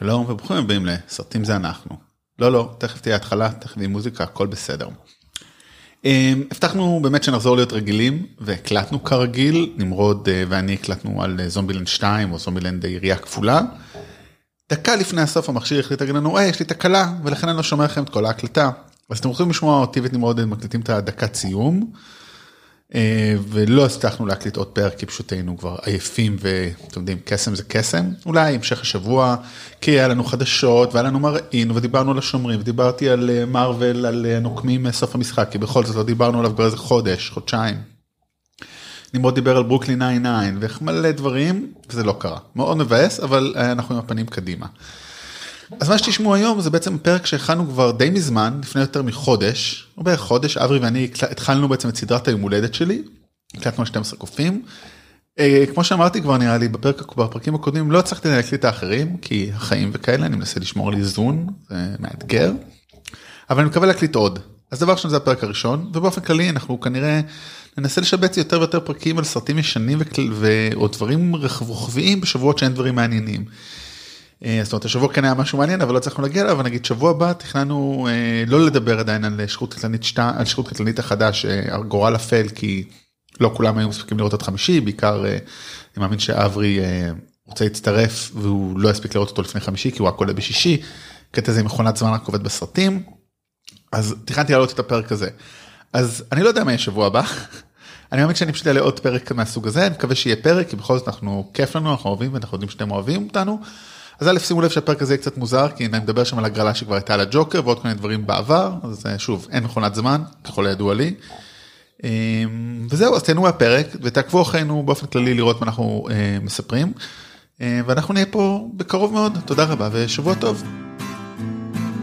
שלום וברוכים הבאים לסרטים זה אנחנו. לא לא, תכף תהיה התחלה, תכף תהיה מוזיקה, הכל בסדר. אמ, הבטחנו באמת שנחזור להיות רגילים והקלטנו כרגיל, נמרוד אה, ואני הקלטנו על אה, זומבילנד 2 או זומבילנד עירייה כפולה. דקה לפני הסוף המכשיר החליט להגיד לנו, היי יש לי תקלה ולכן אני לא שומע לכם את כל ההקלטה. אז אתם יכולים לשמוע אותי ואת נמרוד מקליטים את הדקת סיום. אה, ולא הצלחנו להקליט עוד פרק כי פשוט היינו כבר עייפים ואתם יודעים קסם זה קסם אולי המשך השבוע כי היה לנו חדשות והיה לנו מראין ודיברנו על השומרים ודיברתי על מארוול על הנוקמים מסוף המשחק כי בכל זאת לא דיברנו עליו כבר איזה חודש חודשיים. נמרוד דיבר על ברוקלין 99 ואיך מלא דברים וזה לא קרה מאוד מבאס אבל אה, אנחנו עם הפנים קדימה. אז מה שתשמעו היום זה בעצם פרק שהכנו כבר די מזמן, לפני יותר מחודש, או בערך חודש, אברי ואני התחלנו בעצם את סדרת היום הולדת שלי, הקלטנו על 12 קופים. אה, כמו שאמרתי כבר נראה לי בפרק, בפרקים הקודמים לא הצלחתי להקליט את האחרים כי החיים וכאלה אני מנסה לשמור על איזון, זה מאתגר. אבל אני מקווה להקליט עוד. אז דבר ראשון זה הפרק הראשון ובאופן כללי אנחנו כנראה ננסה לשבץ יותר ויותר פרקים על סרטים ישנים או דברים רוחביים בשבועות שאין דברים מעניינים. אה, זאת אומרת השבוע כן היה משהו מעניין אבל לא הצלחנו להגיע אליו אבל נגיד שבוע הבא תכננו אה, לא לדבר עדיין על שירות קטלנית 2 על שירות קטלנית החדש אה, גורל אפל כי לא כולם היו מספיקים לראות עד חמישי בעיקר אני מאמין שאברי רוצה להצטרף והוא לא יספיק לראות אותו לפני חמישי כי הוא רק עולה בשישי. קטע זה מכונת זמן רק עובד בסרטים. אז תכננתי להעלות את הפרק הזה. אז אני לא יודע מה יהיה שבוע הבא. אני מאמין שאני פשוט אעלה עוד פרק מהסוג הזה אני מקווה שיהיה פרק כי בכל זאת אנחנו כיף לנו אנחנו אוהבים ואנחנו יודעים שאתם אוהבים אותנו. אז א' שימו לב שהפרק הזה יהיה קצת מוזר כי אני מדבר שם על הגרלה שכבר הייתה על הג'וקר ועוד כל מיני דברים בעבר אז אה, שוב אין מכונת זמן ככל הידוע לי. אמ, וזהו אז תהנו מהפרק ותעקבו אחרינו באופן כללי לראות מה אנחנו אה, מספרים אה, ואנחנו נהיה פה בקרוב מאוד תודה רבה ושבוע טוב.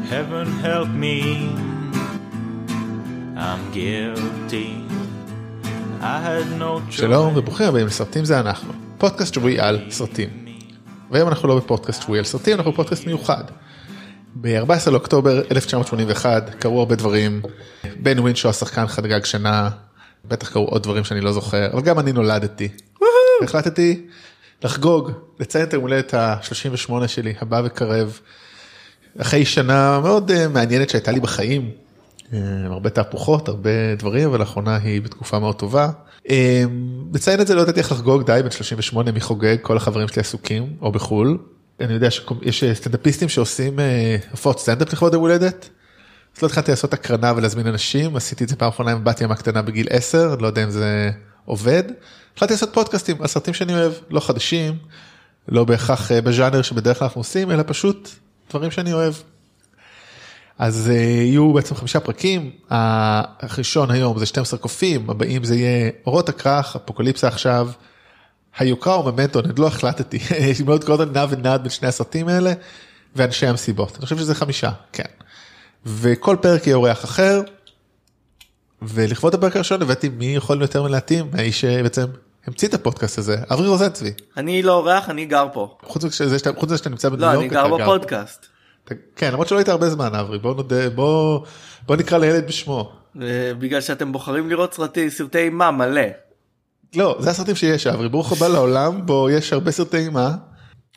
Heaven help me, I'm guilty. No שלום וברוכים הבאים לסרטים זה אנחנו פודקאסט שבועי על סרטים. והיום אנחנו לא בפודקאסט שבועי על סרטים אנחנו בפודקאסט מיוחד. ב-14 לאוקטובר 1981 קרו הרבה דברים בן ווינשו השחקן חגג שנה בטח קרו עוד דברים שאני לא זוכר אבל גם אני נולדתי. החלטתי לחגוג לציין את המולדת ה-38 שלי הבא וקרב. אחרי שנה מאוד uh, מעניינת שהייתה לי בחיים. Uh, הרבה תהפוכות הרבה דברים אבל לאחרונה היא בתקופה מאוד טובה. לציין את זה לא יודעת איך לחגוג די בן 38 מי חוגג כל החברים שלי עסוקים או בחול. אני יודע שיש סטנדאפיסטים שעושים אה, הופעות סטנדאפ לכבוד יום הולדת. אז לא התחלתי לעשות הקרנה ולהזמין אנשים עשיתי את זה פעם אחרונה עם בתיה הקטנה בגיל 10 לא יודע אם זה עובד. החלטתי לעשות פודקאסטים על סרטים שאני אוהב לא חדשים לא בהכרח אה, בז'אנר שבדרך כלל אנחנו עושים אלא פשוט דברים שאני אוהב. אז uh, יהיו בעצם חמישה פרקים, הראשון היום זה 12 קופים, הבאים זה יהיה אורות הכרך, אפוקליפסה עכשיו, היוקרה או ממנטו, אני עוד לא החלטתי, יש לי מאוד קודם נע ונד בין שני הסרטים האלה, ואנשי המסיבות, אני חושב שזה חמישה, כן. וכל פרק יהיה אורח אחר, ולכבוד הפרק הראשון הבאתי מי יכול יותר מלהתאים, האיש שבעצם המציא את הפודקאסט הזה, אברי רוזנצבי. אני לא אורח, אני גר פה. חוץ מזה שאתה נמצא בניו יורק, לא, אני גר בפודקאסט. כן למרות שלא היית הרבה זמן אברי בוא נודה בוא בוא נקרא לילד בשמו. בגלל שאתם בוחרים לראות סרטי סרטי אימה מלא. לא זה הסרטים שיש אברי ברוך הבא לעולם בו יש הרבה סרטי אימה.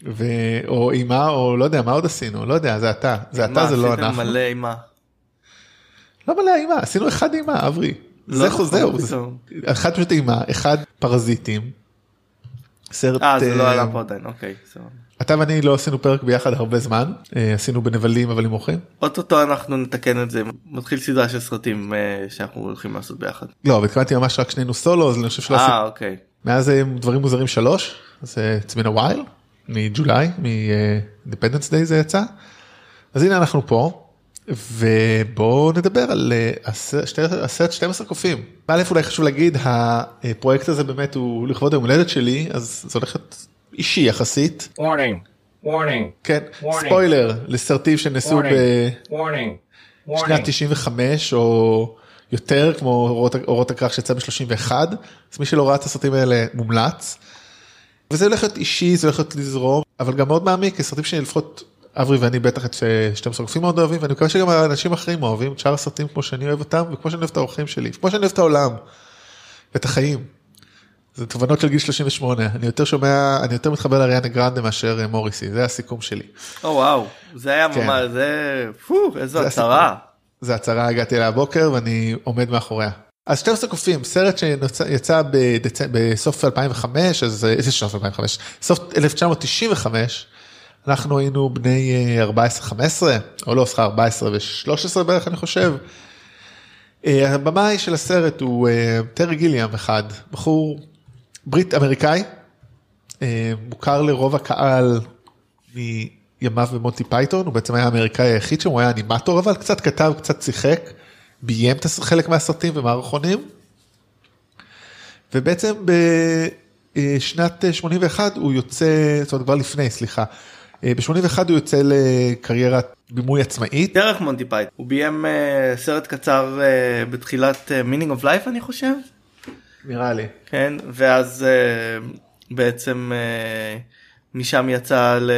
ו... או אימה או לא יודע מה עוד עשינו לא יודע זה אתה זה אתה זה לא אנחנו. מלא אימה. לא מלא אימה עשינו אחד אימה אברי. לא זה נכון, זהו אחד פשוט אימה אחד פרזיטים. סרט. אה זה לא עלה פה עדיין אוקיי. אתה ואני לא עשינו פרק ביחד הרבה זמן אה, עשינו בנבלים אבל עם אורחים. אוטוטו אנחנו נתקן את זה מתחיל סדרה של סרטים אה, שאנחנו הולכים לעשות ביחד. לא אבל התכוונתי ממש רק שנינו סולו אז אני חושב שלא עשינו. אוקיי. מאז דברים מוזרים שלוש אז it's been a while מג'ולי מ-Independence Day זה יצא. אז הנה אנחנו פה ובואו נדבר על הסרט 12 קופים. א' אולי חשוב להגיד הפרויקט הזה באמת הוא לכבוד היום הולדת שלי אז זה הולכת אישי יחסית. warning, warning. כן, ספוילר לסרטים שנעשו בשנת 95 או יותר כמו אורות, אורות הכרך שיצא ב-31 אז מי שלא ראה את הסרטים האלה מומלץ. וזה הולך להיות אישי זה הולך להיות לזרום אבל גם מאוד מעמיק כי סרטים שלפחות אברי ואני בטח את 12 גופים מאוד אוהבים ואני מקווה שגם אנשים אחרים אוהבים את שאר הסרטים כמו שאני אוהב אותם וכמו שאני אוהב את האורחים שלי כמו שאני אוהב את העולם. את החיים. זה תובנות של גיל 38 אני יותר שומע אני יותר מתחבר לאריאנה גרנדה מאשר אה, מוריסי זה הסיכום שלי. או וואו זה היה כן. ממש זה פו איזו זה הצהרה. זה הצהרה הגעתי אליה הבוקר ואני עומד מאחוריה. אז 12 קופים סרט שיצא בדצ... בסוף 2005 אז איזה סוף 2005 סוף 1995 אנחנו היינו בני אה, 14-15 או לא סליחה 14 ו-13 בערך אני חושב. אה, הבמאי של הסרט הוא אה, טרי גיליאם אחד בחור ברית אמריקאי אה, מוכר לרוב הקהל מימיו במונטי פייתון הוא בעצם היה האמריקאי היחיד שם הוא היה אנימטור אבל קצת כתב קצת שיחק ביים חלק מהסרטים ומערכונים. ובעצם בשנת 81 הוא יוצא זאת אומרת כבר לפני סליחה ב-81 הוא יוצא לקריירת בימוי עצמאית דרך מונטי פייתון הוא ביים אה, סרט קצר אה, בתחילת Meaning of Life אני חושב נראה לי כן ואז אה, בעצם אה, משם יצא ל-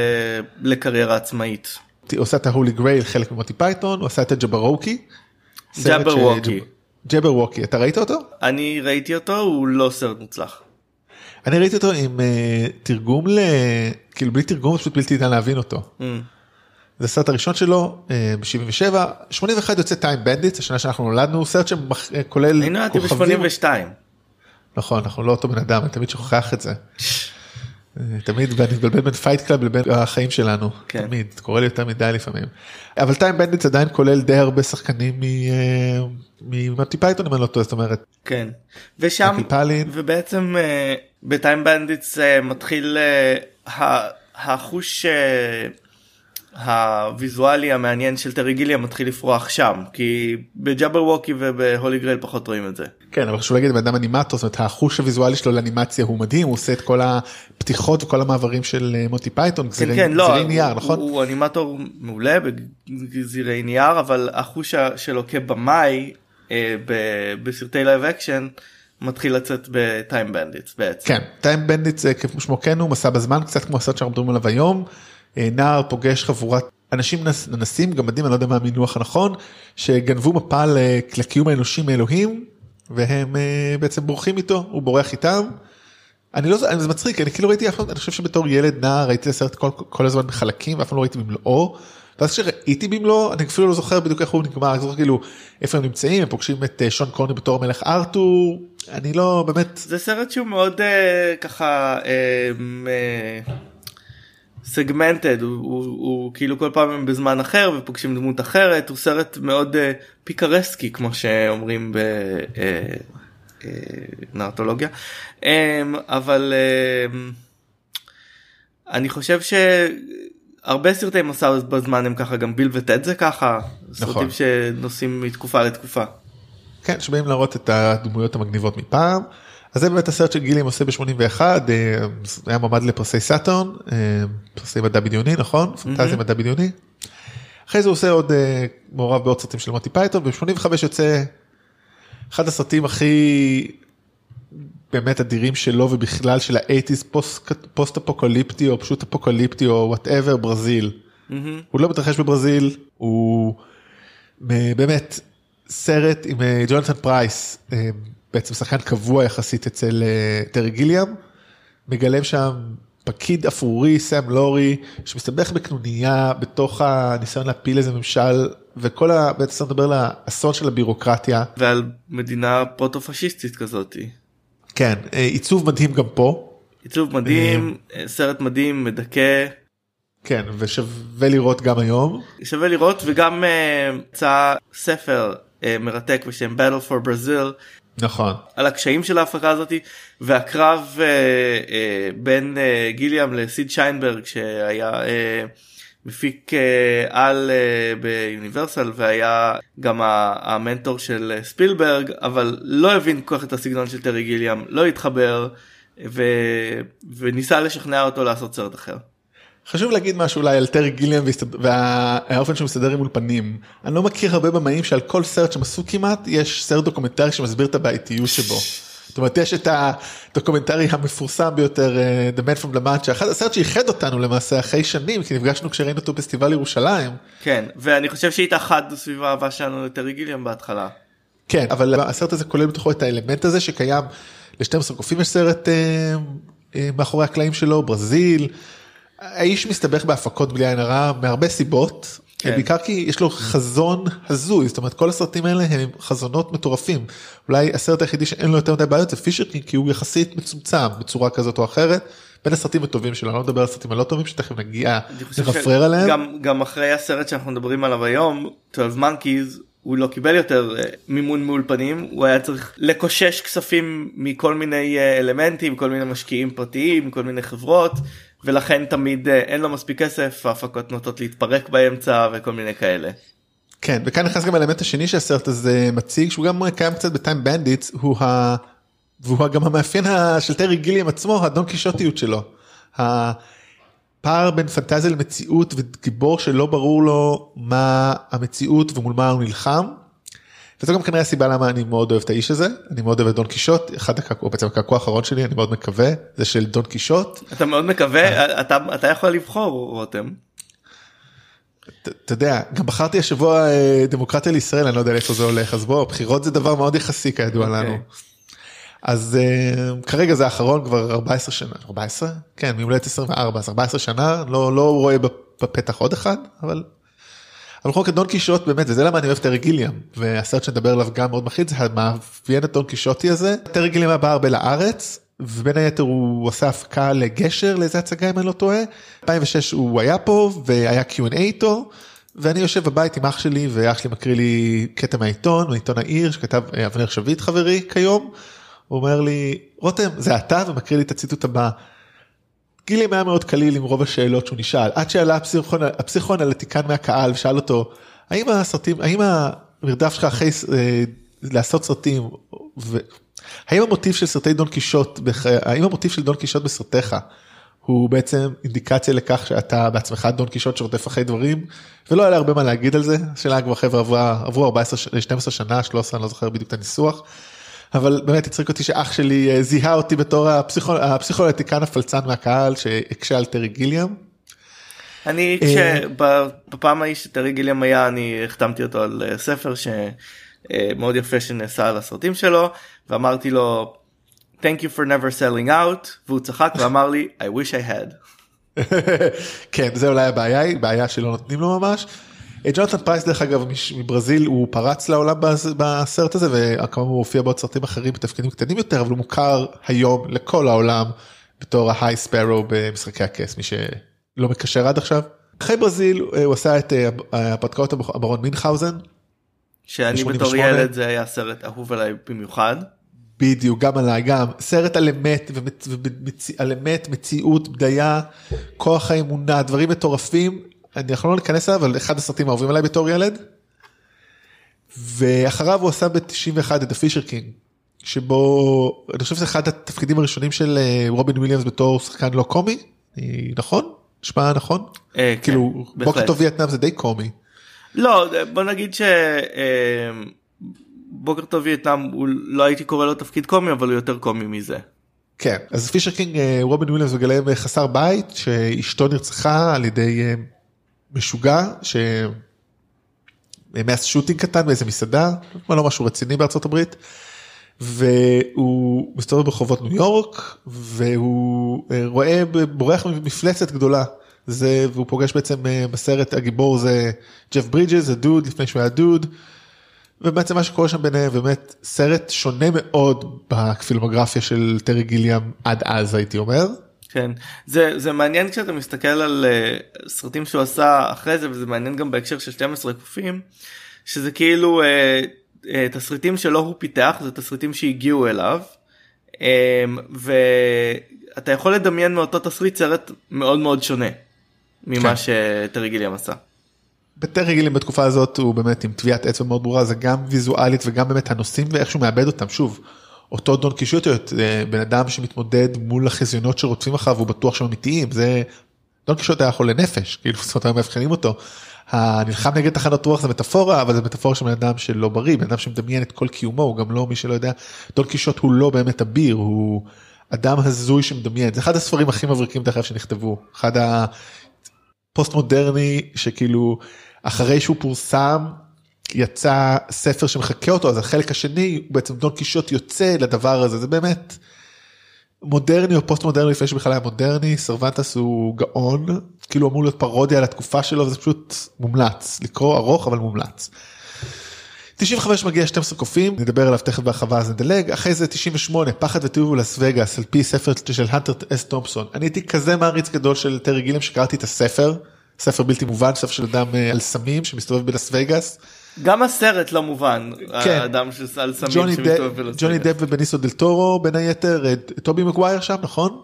לקריירה עצמאית. הוא עושה את ה Holy Grail חלק ממונטי פייתון הוא עשה את ה Jabberwocky. סרט Jabberwocky. ש- Jabberwocky אתה ראית אותו? אני ראיתי אותו הוא לא סרט מוצלח. אני ראיתי אותו עם אה, תרגום ל... כאילו בלי תרגום פשוט בלתי ניתן להבין אותו. ממ. זה הסרט הראשון שלו אה, ב-77, 81 יוצא Time Bandits, השנה שאנחנו נולדנו, סרט שכולל אני נולדתי ב-82. נכון, אנחנו לא אותו בן אדם, אני תמיד שוכח את זה. אה, תמיד אני מתבלבל בין Fight Club לבין החיים שלנו, כן. תמיד, קורה לי יותר מדי לפעמים. אבל Time Bandits עדיין כולל די הרבה שחקנים אה, ממונטי פייתון אם אני לא טועה, זאת אומרת, כן. ושם. ובעצם אה, ב Time Bandits אה, מתחיל אה, החוש אה, הוויזואלי המעניין של טרי גיליאם מתחיל לפרוח שם כי ב Jabberwocky וב Holy Grail פחות רואים את זה. כן אבל חשוב להגיד בן אדם אנימטור זאת אומרת החוש הוויזואלי שלו לאנימציה הוא מדהים הוא עושה את כל הפתיחות וכל המעברים של מונטי פייתון כן גזירי כן לא גזירי נייר הוא, נכון הוא אנימטור מעולה בגזירי נייר אבל החוש שלו כבמאי אה, בסרטי live action מתחיל לצאת ב Time Bandits בעצם. כן Time Bandits זה כמו שמו כן הוא מסע בזמן קצת כמו הסרט שאנחנו מדברים עליו היום. אה, נער פוגש חבורת אנשים נס- ננסים גמדים אני לא יודע מה המינוח הנכון שגנבו מפה ל- לקיום האנושי מאלוהים והם אה, בעצם בורחים איתו הוא בורח איתם. אני לא זה מצחיק אני כאילו ראיתי אני חושב שבתור ילד נער ראיתי את הסרט כל, כל הזמן בחלקים ואף פעם לא ראיתי במלואו. ואז כשראיתי במלואו אני אפילו לא זוכר בדיוק איך הוא נגמר אני זוכר כאילו איפה הם נמצאים הם פוגשים את אה, שון קורני בתור המלך ארתור אני לא באמת. זה סרט שהוא מאוד אה, ככה סגמנטד הוא, הוא, הוא כאילו כל פעם הם בזמן אחר ופוגשים דמות אחרת הוא סרט מאוד אה, פיקרסקי כמו שאומרים בנרטולוגיה אה, אבל אה, אני חושב שהרבה סרטי מסע בזמן הם ככה גם ביל וטד זה ככה סרטים שנוסעים מתקופה לתקופה. כן שבאים להראות את הדמויות המגניבות מפעם. אז זה באמת הסרט שגילים עושה ב-81 היה מועמד לפרסי סאטון פרסי מדע בדיוני נכון פנטזיה מדע בדיוני. אחרי זה הוא עושה עוד אה, מעורב בעוד סרטים של מונטי פייתון ב-85 יוצא אחד הסרטים הכי באמת אדירים שלו ובכלל של ה eighties פוסט אפוקליפטי או פשוט אפוקליפטי או whatever ברזיל. הוא לא מתרחש בברזיל הוא אה, באמת סרט עם אה, ג'ונתן פרייס אה, בעצם שחקן קבוע יחסית אצל אה, טרי גיליאם מגלם שם פקיד אפרורי סם לורי שמסתבך בקנוניה בתוך הניסיון להפיל איזה ממשל וכל ה... בעצם מדבר על האסון של הבירוקרטיה. ועל מדינה פרוטו פשיסטית כזאתי. כן עיצוב מדהים גם פה. עיצוב מדהים סרט מדהים מדכא. כן ושווה לראות גם היום. שווה לראות וגם יצא ספר מרתק בשם Battle for Brazil. נכון. על הקשיים של ההפקה הזאתי והקרב בין גיליאם לסיד שיינברג שהיה מפיק אה, על אה, ביוניברסל והיה גם המנטור של אה, ספילברג אבל לא הבין כל כך את הסגנון של טרי גיליאם לא התחבר ו... וניסה לשכנע אותו לעשות סרט אחר. חשוב להגיד משהו אולי על טרי גיליאם והאופן שהוא מסתדר עם אולפנים. אני לא מכיר הרבה במאים שעל כל סרט שהם עשו כמעט יש סרט דוקומנטרי שמסביר את הבעייתיות שבו. זאת אומרת יש את הדוקומנטרי המפורסם ביותר The Man from the Match, אחד הסרט שאיחד אותנו למעשה אחרי שנים כי נפגשנו כשראינו אותו בפסטיבל ירושלים. כן ואני חושב שהתאחדנו סביב האהבה שלנו לטרי גיליאם בהתחלה. כן אבל הסרט הזה כולל בתוכו את האלמנט הזה שקיים ל-12 קופים יש סרט אה, אה, מאחורי הקלעים שלו ברזיל. האיש מסתבך בהפקות בלי עין הרע מהרבה סיבות. כן. בעיקר כי יש לו חזון הזוי זאת אומרת כל הסרטים האלה הם חזונות מטורפים אולי הסרט היחידי שאין לו יותר מדי בעיות זה פישר קינג כי הוא יחסית מצומצם בצורה כזאת או אחרת. בין הסרטים הטובים שלו אני לא מדבר על הסרטים הלא טובים שתכף נגיע נרפרר עליהם. שגם גם אחרי הסרט שאנחנו מדברים עליו היום 12 monkeys הוא לא קיבל יותר אה, מימון מאולפנים הוא היה צריך לקושש כספים מכל מיני אה, אלמנטים כל מיני משקיעים פרטיים כל מיני חברות ולכן תמיד אה, אין לו מספיק כסף ההפקות נוטות להתפרק באמצע וכל מיני כאלה. כן וכאן נכנס גם האלמנט השני שהסרט הזה מציג שהוא גם קיים קצת ב Time Bandits הוא ה... והוא גם המאפיין של טרי גיליאם עצמו הדון קישוטיות שלו. הפער בין פנטזיה למציאות וגיבור שלא ברור לו מה המציאות ומול מה הוא נלחם. וזו גם כנראה הסיבה למה אני מאוד אוהב את האיש הזה אני מאוד אוהב את דון קישוט אחד הקעקוע, או בעצם הקעקוע האחרון שלי אני מאוד מקווה זה של דון קישוט אתה מאוד מקווה אתה אתה יכול לבחור רותם. אתה יודע גם בחרתי השבוע אה, דמוקרטיה לישראל אני לא יודע לאיפה זה הולך אז בוא בחירות זה דבר מאוד יחסי כידוע אוקיי. לנו. אז uh, כרגע זה האחרון כבר 14 שנה 14 כן מיולדת 24 אז 14 שנה לא לא רואה בפתח עוד אחד אבל. אבל בכל מקרה דון קישוט באמת וזה למה אני אוהב טרי גיליאם והסרט שנדבר עליו גם מאוד מחיד זה המאפיין את דון קישוטי הזה טרי גיליאם היה בא הרבה לארץ ובין היתר הוא עשה הפקה לגשר לאיזה הצגה אם אני לא טועה 2006 הוא היה פה והיה Q&A איתו. ואני יושב בבית עם אח שלי ואח שלי מקריא לי קטע מהעיתון מעיתון העיר שכתב אה, אבנר שביט חברי כיום. הוא אומר לי רותם זה אתה ומקריא לי את הציטוט הבא. גילים היה מאוד קליל עם רוב השאלות שהוא נשאל עד שעלה הפסיכואנליטיקן מהקהל ושאל אותו האם הסרטים האם המרדף שלך אחרי אה, לעשות סרטים ו... האם המוטיב של סרטי דון קישוט בח... האם המוטיב של דון קישוט בסרטיך הוא בעצם אינדיקציה לכך שאתה בעצמך דון קישוט שרודף אחרי דברים ולא היה לי הרבה מה להגיד על זה השאלה כבר חברה עברו 14 ש- 12 שנה 13 אני לא זוכר בדיוק את הניסוח. אבל באמת הצחיק אותי שאח שלי אה, זיהה אותי בתור הפסיכו- הפסיכואנליטיקן הפלצן מהקהל שהקשה על טרי גיליאם. אני אה, כשבפעם ההיא שטרי גיליאם היה אני החתמתי אותו על אה, ספר שמאוד יפה שנעשה על הסרטים שלו ואמרתי לו thank you for never selling out והוא צחק ואמר לי I wish I had. כן זה אולי הבעיה היא בעיה שלא נותנים לו ממש. אה, ג'ונתן פרייס דרך אגב מברזיל הוא פרץ לעולם בס- בסרט הזה וכמובן הוא הופיע בעוד סרטים אחרים בתפקידים קטנים יותר אבל הוא מוכר היום לכל העולם בתור ההיי ספארו במשחקי הכס מי שלא מקשר עד עכשיו. אחרי ברזיל אה, הוא עשה את אה, הפתקאות הברון מינכאוזן שאני בתור 88. ילד זה היה סרט אהוב עליי במיוחד. בדיוק גם עליי גם סרט על אמת ומצ- על אמת מציאות בדיה כוח האמונה דברים מטורפים אני יכול לא להיכנס אליו אבל אחד הסרטים האהובים עליי בתור ילד. ואחריו הוא עשה ב-91 את ה Fisher King שבו אני חושב שזה אחד התפקידים הראשונים של אה, רובין וויליאמס בתור שחקן לא קומי נכון? נשמע נכון? אה, כן, כאילו בהחלט. בוקר טוב וייטנאם זה די קומי. לא בוא נגיד ש... אה, בוקר טוב וייטנאם לא הייתי קורא לו תפקיד קומי אבל הוא יותר קומי מזה. כן אז Fisher King אה, רובין וויליאמס מגלם חסר בית שאשתו נרצחה על ידי אה, משוגע ש... mass shooting קטן באיזה מסעדה לא משהו רציני בארצות הברית. והוא מסתובב ברחובות ניו יורק והוא אה, רואה בורח ממפלצת גדולה זה והוא פוגש בעצם אה, בסרט הגיבור זה ג'ף ברידג'ס הדוד לפני שהוא היה דוד. ובעצם מה שקורה שם ביניהם באמת סרט שונה מאוד בפילמוגרפיה של טרי גיליאם עד אז הייתי אומר. כן זה זה מעניין כשאתה מסתכל על uh, סרטים שהוא עשה אחרי זה וזה מעניין גם בהקשר של 12 קופים שזה כאילו uh, uh, תסריטים שלא הוא פיתח זה תסריטים שהגיעו אליו um, ואתה יכול לדמיין מאותו תסריט סרט מאוד מאוד שונה ממה כן. שטרי גיליאם עשה. בטרי גיליאם בתקופה הזאת הוא באמת עם טביעת אצבע מאוד ברורה זה גם ויזואלית וגם באמת הנושאים ואיך שהוא מאבד אותם שוב. אותו דון קישוטיות אה, בן אדם שמתמודד מול החזיונות שרודפים אחריו הוא בטוח שהם אמיתיים זה דון קישוט היה חולה נפש כאילו זאת אומרת היום מאבחנים אותו. הנלחם נגד תחנות רוח זה מטאפורה אבל זה מטאפורה של בן אדם שלא בריא בן אדם שמדמיין את כל קיומו הוא גם לא מי שלא יודע. דון קישוט הוא לא באמת אביר הוא אדם הזוי שמדמיין. זה אחד הספרים הכי מבריקים דרך אגב שנכתבו. אחד הפוסט מודרני שכאילו אחרי שהוא פורסם יצא ספר שמחקה אותו אז החלק השני בעצם דון קישוט יוצא לדבר הזה. זה באמת מודרני או פוסט מודרני לפני שבכלל היה מודרני. סרבנטס הוא גאון. כאילו אמור להיות פרודיה על התקופה שלו וזה פשוט מומלץ. לקרוא ארוך אבל מומלץ. 95 מגיע 12 קופים. נדבר עליו תכף בהרחבה אז נדלג. אחרי זה 98 פחד ותיעוב בלאס וגאס על פי ספר של הנטר אס תומפסון. אני הייתי כזה מעריץ גדול של טרי גיליאם שקראתי את הספר. ספר בלתי מובן ספר של אדם אה, על סמים שמסתובב בלאס וגאס. גם הסרט לא מובן, כן. האדם של על סמים שמסתובב בלוס ג'וני. דפ ובניסיו דל טורו בין היתר אה, טובי מגווייר שם נכון?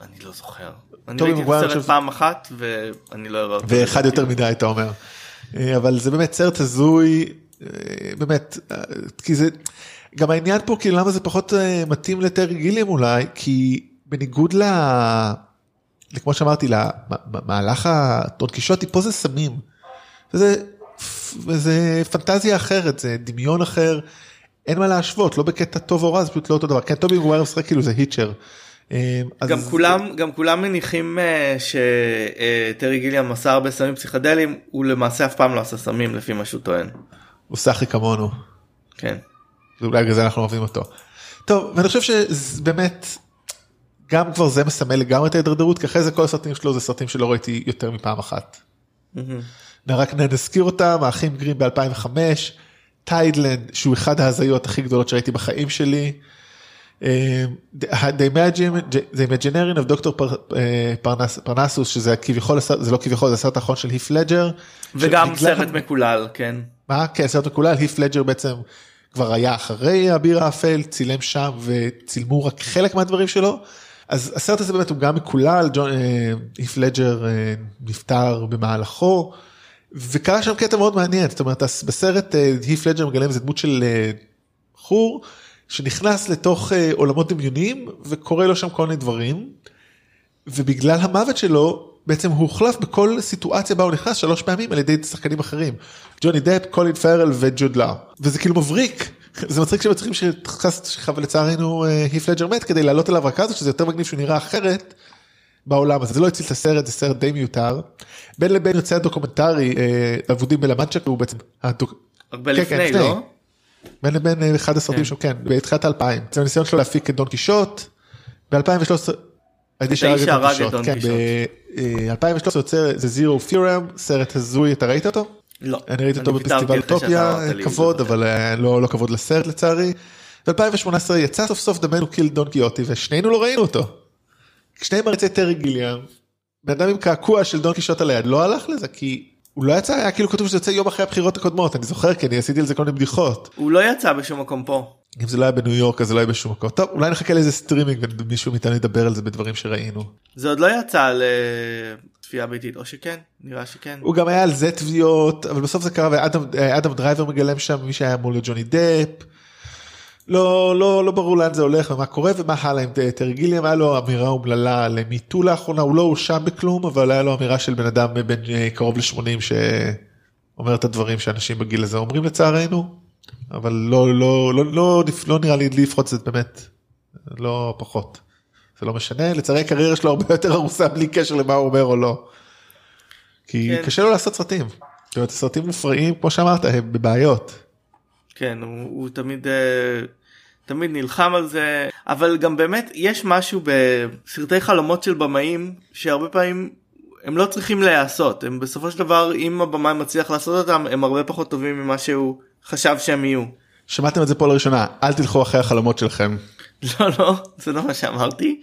אני לא זוכר. אני ראיתי את הסרט פעם אחת ואני לא אראה אותו. ואחד יותר מדי אתה אומר. אה, אבל זה באמת סרט הזוי אה, באמת כי זה גם העניין פה כאילו למה זה פחות מתאים לטרי גיליאם אולי כי בניגוד ל... כמו שאמרתי למהלך הטון קישוטי פה זה סמים. וזה, וזה פנטזיה אחרת זה דמיון אחר אין מה להשוות לא בקטע טוב או רע זה פשוט לא אותו דבר כן טובי מגווייר משחק כאילו זה. אה, אז- גם כולם גם כולם מניחים אה, שטרי גיליאם עשה הרבה סמים פסיכדליים הוא למעשה אף פעם לא עשה סמים לפי מה שהוא טוען. הוא סאחי כמונו. כן. ואולי בגלל זה אנחנו אוהבים אותו. טוב ואני חושב שבאמת גם כבר זה מסמל לגמרי את ההידרדרות כי אחרי זה כל הסרטים שלו זה סרטים שלא ראיתי יותר מפעם אחת. מהמם. רק נזכיר אותם האחים גרים ב2005 Tideland שהוא אחד ההזיות הכי גדולות שראיתי בחיים שלי. אה, The Imagine- The Imaginarium of Dr. אה, פרנס- פרנסוס שזה כביכול זה לא כביכול זה הסרט האחרון של הית' לדג'ר. וגם סרט מקולל כן. מה? כן, סרט מקולל, היף לג'ר בעצם כבר היה אחרי אביר האפל, צילם שם וצילמו רק חלק מהדברים שלו. אז הסרט הזה באמת הוא גם מקולל, אה, היף לג'ר נפטר במהלכו, וקרה שם קטע מאוד מעניין, זאת אומרת בסרט אה, היף לג'ר מגלם איזה דמות של אה, בחור שנכנס לתוך אה, עולמות דמיוניים וקורה לו שם כל מיני דברים. ובגלל המוות שלו בעצם הוא הוחלף בכל סיטואציה בה הוא נכנס שלוש פעמים על ידי שחקנים אחרים. ג'וני דפ, קולין פארל וג'וד לאו. וזה כאילו מבריק. זה מצחיק שמצחיקים שחס לצערנו אה, הית' לדג'ר מת כדי לעלות עליו רק אז שזה יותר מגניב שהוא נראה אחרת בעולם הזה זה לא הציל את הסרט זה סרט די מיותר. בין לבין יוצא הדוקומנטרי אה, אבודים בלה מנצ'ה שהוא בעצם. הדוק... הרבה כן, כן, לפני לפני. לא? בין לבין אה, אחד הסרטים כן. שלו כן בתחילת האלפיים. זה הניסיון שלו להפיק את דון קישוט. ב-2013. האיש שהרג את דון קישוט. ב-2013 יוצא זה זירו פיורם סרט הזוי אתה ראית אותו? לא. אני ראיתי אותו בפסטיבל אוטופיה כבוד אבל אה, לא לא כבוד לסרט לצערי. ב-2018 יצא סוף סוף דמנו קיל דון קיוטי ושנינו לא ראינו אותו. שני מרצי טרי גיליאם. בן אדם עם קעקוע של דון קישוט על היד לא הלך לזה כי הוא לא יצא היה כאילו כתוב שזה יוצא יום אחרי הבחירות הקודמות אני זוכר כי אני עשיתי על זה כל מיני בדיחות. הוא לא יצא בשום מקום פה. אם זה לא היה בניו יורק אז זה לא היה בשום מקום. טוב אולי נחכה לאיזה סטרימינג ומישהו מאיתנו ידבר על זה בדברים שראינו. זה עוד לא יצא לצפייה ביתית או שכן נראה שכן. הוא גם היה על זה תביעות אבל בסוף זה קרה ואדם אה, דרייבר מגלם שם מי שהיה אמור להיות ג'וני דפ. לא לא לא ברור לאן זה הולך ומה קורה ומה הלאה עם טרי גיליאם היה לו אמירה אומללה ל MeToo לאחרונה הוא לא הואשם בכלום אבל היה לו אמירה של בן אדם בן אה, קרוב ל-80 שאומר את הדברים שאנשים בגיל הזה אומרים לצערנו אבל לא לא לא לא לא נראה לי לפחות זה באמת לא פחות. זה לא משנה לצערי הקריירה שלו הרבה יותר הרוסה בלי קשר למה הוא אומר או לא. כי כן. קשה לו לעשות סרטים. זאת אומרת, סרטים מופרעים כמו שאמרת הם בבעיות. כן הוא, הוא תמיד אה, תמיד נלחם על זה אבל גם באמת יש משהו בסרטי חלומות של במאים שהרבה פעמים הם לא צריכים להיעשות הם בסופו של דבר אם הבמאי מצליח לעשות אותם הם הרבה פחות טובים ממה שהוא חשב שהם יהיו. שמעתם את זה פה לראשונה אל תלכו אחרי החלומות שלכם. לא לא זה לא מה שאמרתי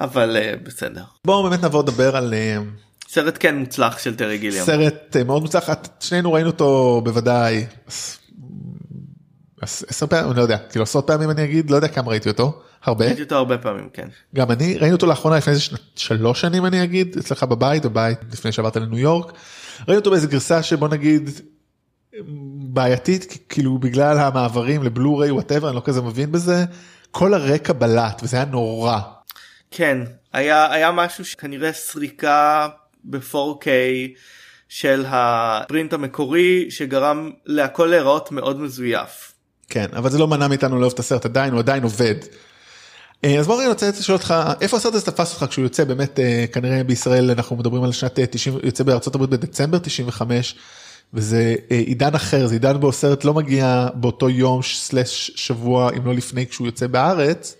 אבל אה, בסדר. בואו באמת נעבור לדבר על אה, סרט כן מוצלח של טרי גיליאם. סרט אה, מאוד מוצלח שנינו ראינו אותו בוודאי. עש- עש- עשר פעמים אני לא יודע כאילו עשרות פעמים אני אגיד לא יודע כמה ראיתי אותו הרבה ראיתי אותו הרבה פעמים כן. גם אני ראינו אותו לאחרונה לפני איזה שלוש שנים אני אגיד אצלך בבית בבית לפני שעברת לניו יורק. ראינו אותו באיזה גרסה שבוא נגיד בעייתית כאילו בגלל המעברים לבלו-ריי whatever אני לא כזה מבין בזה כל הרקע בלט וזה היה נורא. כן היה היה משהו שכנראה סריקה ב-4K של ה print המקורי שגרם להכל להיראות מאוד מזויף. כן אבל זה לא מנע מאיתנו לאהוב את הסרט עדיין הוא עדיין עובד. אה, אז בוא רגע אני רוצה לשאול אותך איפה הסרט הזה תפס אותך כשהוא יוצא באמת אה, כנראה בישראל אנחנו מדברים על שנת אה, 90 יוצא בארצות הברית בדצמבר 95 וזה אה, עידן אחר, זה עידן בו סרט לא מגיע באותו יום סלש שבוע, אם לא לפני כשהוא יוצא בארץ.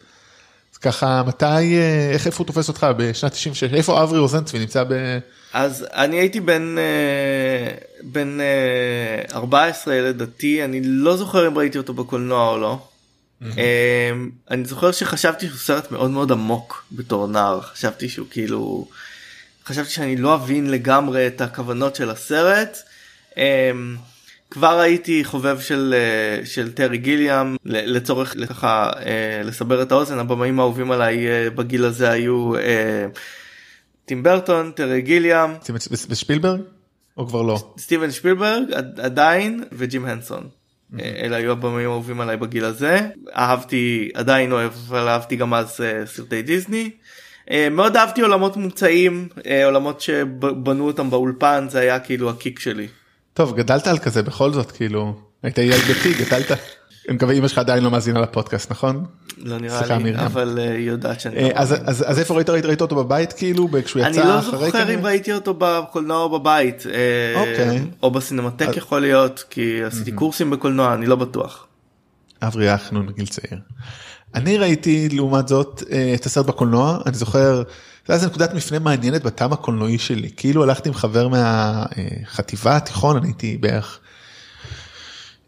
ככה, מתי, אה, איך, איפה הוא תופס אותך בשנת 96? איפה אברי רוזנצבי נמצא ב... אז אני הייתי בן אה, בן אה, 14 ילד דתי אני לא זוכר אם ראיתי אותו בקולנוע או לא. אה, אני זוכר שחשבתי שהוא סרט מאוד מאוד עמוק בתור נער חשבתי שהוא כאילו חשבתי שאני לא אבין לגמרי את הכוונות של הסרט. אה, כבר הייתי חובב של אה, של טרי גיליאם לצורך ככה אה, לסבר את האוזן הבמאים האהובים עליי אה, בגיל הזה היו טים ברטון טרי גיליאם ושפילברג? או כבר לא? סטיבן שפילברג עד- עדיין וג'ים הנסון. אלה היו הבמאים האהובים עליי בגיל הזה אהבתי עדיין אוהב אבל אהבתי גם אז סרטי דיסני. מאוד אהבתי עולמות מומצאים אה, עולמות שבנו אותם באולפן זה היה כאילו הקיק שלי. טוב, גדלת על כזה בכל זאת, כאילו, היית ילד דתי, גדלת. אני מקווה אמא שלך עדיין לא מאזינה לפודקאסט, נכון? לא נראה לי מרים. אבל אה, היא יודעת שאני אה, לא אז. אז, אז איפה ראית, ראית, ראית אותו בבית כאילו, כשהוא אני יצא לא אחרי זוכר כנראה? אם ראיתי אותו בקולנוע או בבית אה, אוקיי. או בסינמטק יכול להיות כי עשיתי קורסים בקולנוע אני לא בטוח. אברי היה חנון בגיל צעיר. אני ראיתי לעומת זאת את הסרט בקולנוע, אני זוכר, זה היה נקודת מפנה מעניינת בטעם הקולנועי שלי, כאילו הלכתי עם חבר מהחטיבה התיכון, אני הייתי בערך,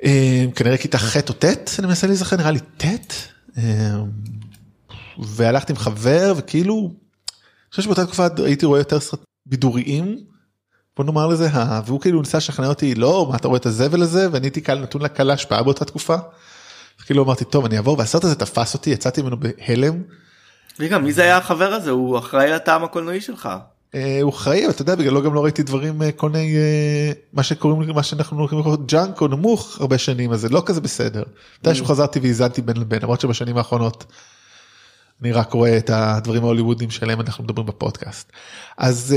אה, כנראה כיתה ח' או ט', אני מנסה להיזכר, נראה לי ט', אה, והלכתי עם חבר וכאילו, אני חושב שבאותה תקופה הייתי רואה יותר סרט בידוריים, בוא נאמר לזה, והוא כאילו ניסה לשכנע אותי, לא, מה אתה רואה את הזבל הזה, ואני הייתי קהל נתון לקהל ההשפעה באותה תקופה. כאילו אמרתי, טוב, אני אעבור, והסרט הזה תפס אותי, יצאתי ממנו בהלם. רגע מי זה היה החבר הזה הוא אחראי לטעם הקולנועי שלך. אה, הוא אחראי, אבל אתה יודע, בגללו גם לא ראיתי דברים, אה, כל מיני, אה, מה שקוראים, מה שאנחנו קוראים junk או נמוך הרבה שנים, אז זה לא כזה בסדר. מתישהו חזרתי ואיזנתי בין לבין, למרות שבשנים האחרונות אני רק רואה את הדברים ההוליוודיים שעליהם אנחנו מדברים בפודקאסט. אז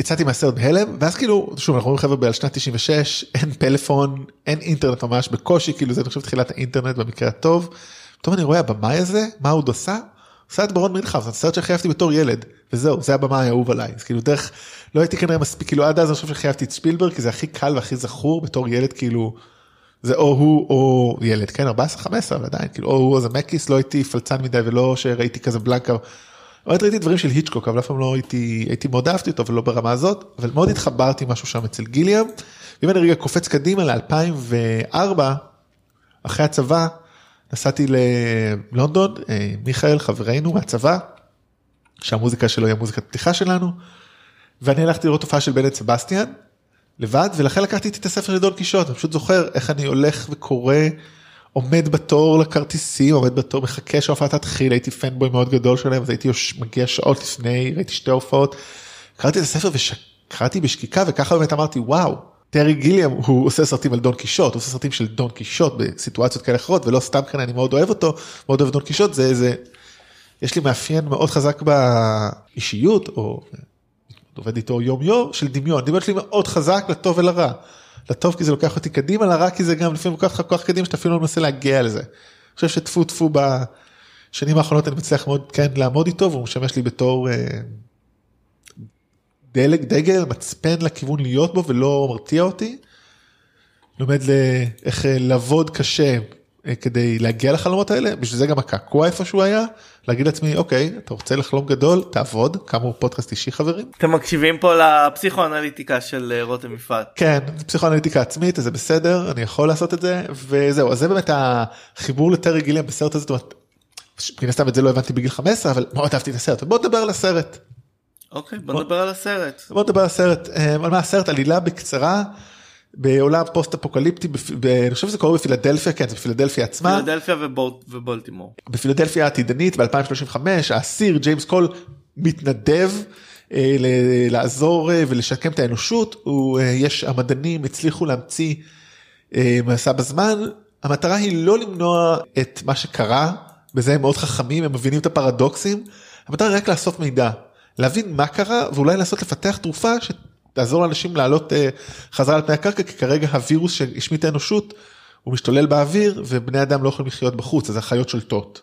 יצאתי מהסרט בהלם, ואז כאילו, שוב, אנחנו רואים חבר'ה על שנת 96, אין פלאפון, אין אינטרנט ממש, בקושי, כאילו זה אני חושב תחילת האינטרנט במקרה הטוב. פתאום אני רואה הבמאי הזה, מה הוא עוד עשה? את ברון מינכאוז, זה סרט שחייבתי בתור ילד, וזהו, זה הבמאי האהוב עליי. אז כאילו דרך, לא הייתי כנראה מספיק, כאילו עד אז אני חושב שחייבתי את ספילברג, כי זה הכי קל והכי זכור בתור ילד, כאילו, זה או הוא או ילד, כן, 14-15, אבל עדיין, כאילו, או הוא או זמקיס, לא הייתי פלצן מדי ולא שראיתי כזה בלנקה. באמת ראיתי דברים של היצ'קוק, אבל אף פעם לא הייתי, הייתי מאוד אהבתי אותו, אבל לא ברמה הזאת, אבל מאוד התחברתי משהו שם אצל גיליאם. ואם אני רגע קופץ קדימה ל-2004, אחרי הצבא, נסעתי ללונדון, אה, מיכאל חברנו מהצבא, שהמוזיקה שלו היא המוזיקת פתיחה שלנו, ואני הלכתי לראות תופעה של בנט סבסטיאן, לבד, ולכן לקחתי איתי את הספר של דון קישוט, אני פשוט זוכר איך אני הולך וקורא, עומד בתור לכרטיסים, עומד בתור, מחכה שההופעה תתחיל, הייתי פנבוי מאוד גדול שלהם, אז הייתי מגיע שעות לפני, ראיתי שתי הופעות, קראתי את הספר וקראתי בשקיקה, וככה באמת אמרתי, וואו, טרי גיליאם הוא עושה סרטים על דון קישוט, הוא עושה סרטים של דון קישוט בסיטואציות כאלה אחרות, ולא סתם כן אני מאוד אוהב אותו, מאוד אוהב דון קישוט, זה איזה, יש לי מאפיין מאוד חזק באישיות, או עובד איתו יום יום של דמיון, דמיון שלי מאוד חזק לטוב ולרע. לטוב כי זה לוקח אותי קדימה, לרע כי זה גם לפעמים לוקח לך כל קדימה שאתה אפילו לא מנסה להגיע לזה. אני חושב שטפו טפו בשנים האחרונות אני מצליח מאוד כן לעמוד איתו והוא משמש לי בתור אה, דלק, דגל, מצפן לכיוון להיות בו ולא מרתיע אותי. לומד ל- איך אה, לעבוד קשה אה, כדי להגיע לחלומות האלה, בשביל זה גם הקעקוע איפה שהוא היה, להגיד לעצמי אוקיי אתה רוצה לחלום גדול תעבוד, כאמור פודקאסט אישי חברים. אתם מקשיבים פה לפסיכואנליטיקה של אה, רותם יפעת. כן, פסיכואנליטיקה עצמית, אז זה בסדר, אני יכול לעשות את זה, וזהו, אז זה באמת החיבור לטרי גיליאם בסרט הזה, זאת אומרת, מן הסתם את זה לא הבנתי בגיל 15, אבל מאוד אהבתי את הסרט, בוא נדבר על הסרט. אוקיי בוא נדבר על הסרט. בוא נדבר על הסרט, אה, על מה הסרט, עלילה בקצרה, בעולם פוסט אפוקליפטי, בפ- ב- אני חושב שזה קורה בפילדלפיה, כן, זה בפילדלפיה עצמה. פילדלפיה ובול- ובולטימור. בפילדלפיה העתידנית ב-2035 האסיר ג'יימס קול מתנדב אה, ל- לעזור אה, ולשקם את האנושות הוא אה, יש המדענים הצליחו להמציא אה, מסע בזמן המטרה היא לא למנוע את מה שקרה בזה הם מאוד חכמים הם מבינים את הפרדוקסים המטרה היא רק לאסוף מידע להבין מה קרה ואולי לנסות לפתח תרופה שתעזור לאנשים לעלות אה, חזרה על פני הקרקע כי כרגע הווירוס שהשמיד את האנושות הוא משתולל באוויר ובני אדם לא יכולים לחיות בחוץ אז החיות שולטות.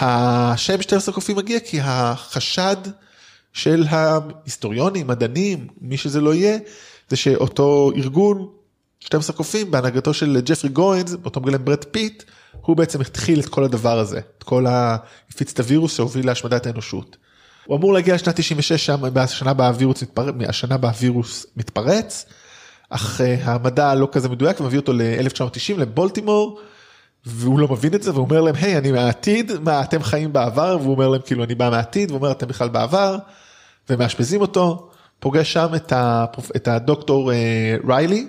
השם 12 קופים מגיע כי החשד של ההיסטוריונים, מדענים, מי שזה לא יהיה, זה שאותו ארגון 12 קופים בהנהגתו של ג'פרי גוינס אותו מגלם ברד פיט הוא בעצם התחיל את כל הדבר הזה את כל ה... הפיץ את הווירוס שהוביל להשמדת האנושות. הוא אמור להגיע לשנת 96 שם השנה בה הווירוס מתפרץ, השנה בה הווירוס מתפרץ אך uh, המדע לא כזה מדויק ומביא אותו ל-1990 לבולטימור והוא לא מבין את זה והוא אומר להם היי אני מהעתיד מה אתם חיים בעבר? והוא אומר להם כאילו אני בא מהעתיד והוא אומר אתם בכלל בעבר? ומאשפזים אותו פוגש שם את, הפרופ... את הדוקטור uh, ריילי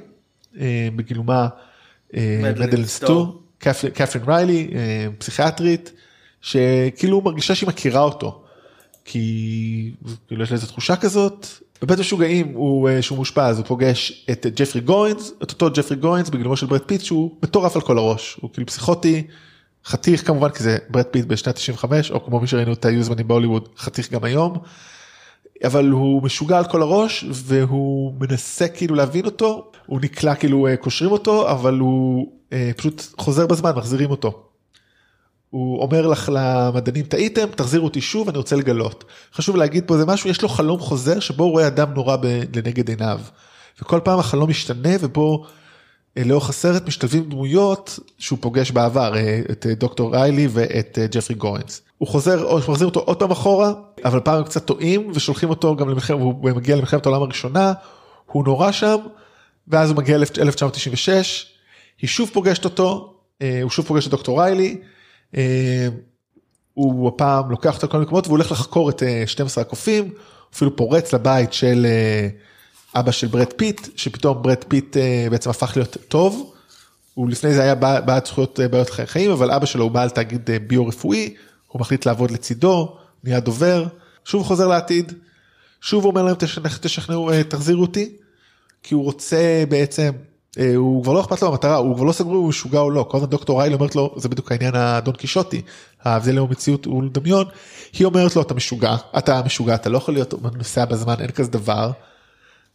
uh, בגילומה מדלין סטואו קתרין ריילי פסיכיאטרית שכאילו מרגישה שהיא מכירה אותו כי כאילו יש לה איזה תחושה כזאת בבית משוגעים הוא שהוא מושפע הוא פוגש את ג'פרי גוינס את אותו ג'פרי גוינס בגילומו של ברד פיט שהוא מטורף על כל הראש הוא כאילו פסיכוטי חתיך כמובן כי זה ברד פיט בשנת 95 או כמו מי שראינו את היו זמנים בהוליווד חתיך גם היום. אבל הוא משוגע על כל הראש והוא מנסה כאילו להבין אותו הוא נקלע כאילו קושרים אותו אבל הוא פשוט חוזר בזמן מחזירים אותו. הוא אומר לך למדענים טעיתם תחזירו אותי שוב אני רוצה לגלות. חשוב להגיד פה זה משהו יש לו חלום חוזר שבו הוא רואה אדם נורא ב- לנגד עיניו. וכל פעם החלום משתנה ובו לאורך הסרט משתלבים דמויות שהוא פוגש בעבר את דוקטור ריילי ואת ג'פרי גוינס. הוא חוזר או מחזיר אותו עוד פעם אחורה אבל פעם הם קצת טועים ושולחים אותו גם למלחמת הוא מגיע למלחמת העולם הראשונה הוא נורא שם ואז הוא מגיע ל-1996 היא שוב פוגשת אותו הוא שוב פוגש את דוקטור ריילי. הוא הפעם לוקח אותו לכל מקומות והוא הולך לחקור את 12 הקופים אפילו פורץ לבית של אבא של ברד פיט שפתאום ברד פיט בעצם הפך להיות טוב. הוא לפני זה היה בעד זכויות בעלי חיים אבל אבא שלו הוא בעל תאגיד ביו רפואי הוא מחליט לעבוד לצידו נהיה דובר שוב חוזר לעתיד שוב אומר להם תשכנעו תחזירו אותי כי הוא רוצה בעצם הוא כבר לא אכפת לו המטרה הוא כבר לא סגרו הוא משוגע או לא כל הזמן דוקטור ריילי אומרת לו זה בדיוק העניין הדון קישוטי ההבדל הוא מציאות הוא דמיון היא אומרת לו אתה משוגע אתה משוגע אתה לא יכול להיות נוסע בזמן אין כזה דבר.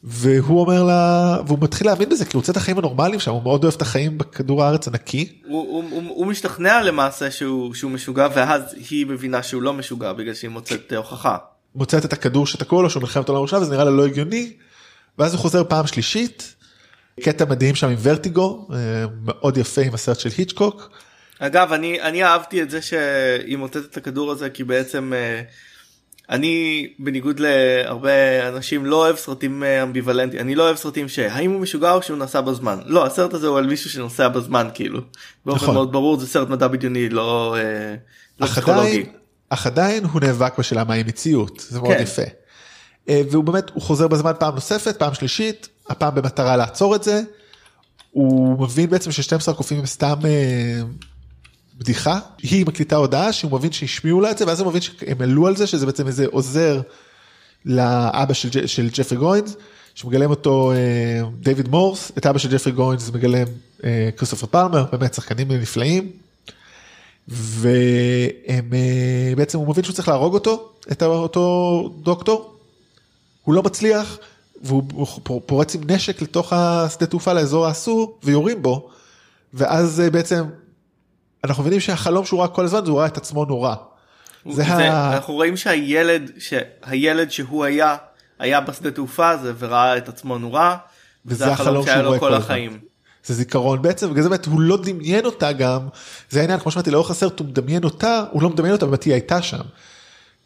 והוא אומר לה והוא מתחיל להבין בזה כי הוא רוצה את החיים הנורמליים שם הוא מאוד אוהב את החיים בכדור הארץ הנקי. הוא, הוא, הוא, הוא משתכנע למעשה שהוא, שהוא משוגע ואז היא מבינה שהוא לא משוגע בגלל שהיא מוצאת הוכחה. מוצאת את הכדור שתקוע לו שהוא מלחמת העולם הראשונה וזה נראה לה לא הגיוני. ואז הוא חוזר פעם שלישית. קטע מדהים שם עם ורטיגו מאוד יפה עם הסרט של היצ'קוק. אגב אני אני אהבתי את זה שהיא מוצאת את הכדור הזה כי בעצם אני בניגוד להרבה אנשים לא אוהב סרטים אמביוולנטיים אני לא אוהב סרטים שהאם הוא משוגע או שהוא נסע בזמן לא הסרט הזה הוא על מישהו שנוסע בזמן כאילו באופן נכון. מאוד ברור זה סרט מדע בדיוני לא, לא פסיכולוגי. אך עדיין הוא נאבק בשאלה מהי מציאות זה מאוד כן. יפה. והוא באמת הוא חוזר בזמן פעם נוספת פעם שלישית הפעם במטרה לעצור את זה. הוא מבין בעצם ש-12 הקופים הם סתם אה, בדיחה היא מקליטה הודעה שהוא מבין שהשמיעו לה את זה ואז הוא מבין שהם העלו על זה שזה בעצם איזה עוזר לאבא של, של ג'פרי גוינס שמגלם אותו אה, דיוויד מורס את אבא של ג'פרי גוינס מגלם אה, כריסטופר פלמר באמת שחקנים נפלאים. והם אה, בעצם הוא מבין שהוא צריך להרוג אותו את אותו דוקטור הוא לא מצליח והוא פורץ עם נשק לתוך השדה תעופה לאזור האסור ויורים בו ואז בעצם אנחנו מבינים שהחלום שהוא ראה כל הזמן זה הוא ראה את עצמו נורא. זה זה ה... אנחנו רואים שהילד שהילד שהוא היה היה בשדה תעופה הזה וראה את עצמו נורא וזה החלום שהיה לו כל החיים. זה זיכרון בעצם בגלל זה באמת הוא לא דמיין אותה גם זה העניין כמו שאמרתי לאורך הסרט הוא מדמיין אותה הוא לא מדמיין אותה באמת היא הייתה שם.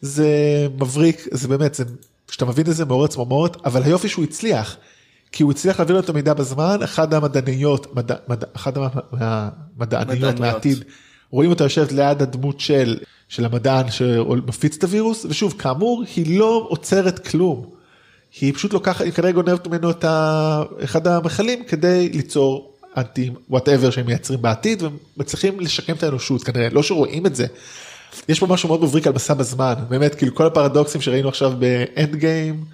זה מבריק זה באמת זה כשאתה מבין את זה מעורר צמרמורת אבל היופי שהוא הצליח. כי הוא הצליח להעביר לו את המידע בזמן אחד המדעניות מדע, מדע, אחד המדעניות מהעתיד רואים אותה יושבת ליד הדמות של של המדען שמפיץ את הווירוס ושוב כאמור היא לא עוצרת כלום. היא פשוט לוקחת היא כנראה גונבת ממנו את אחד המכלים כדי ליצור אנטי whatever שהם מייצרים בעתיד ומצליחים לשקם את האנושות כנראה לא שרואים את זה. יש פה משהו מאוד מבריק על מסע בזמן באמת כאילו כל הפרדוקסים שראינו עכשיו ב Endgame.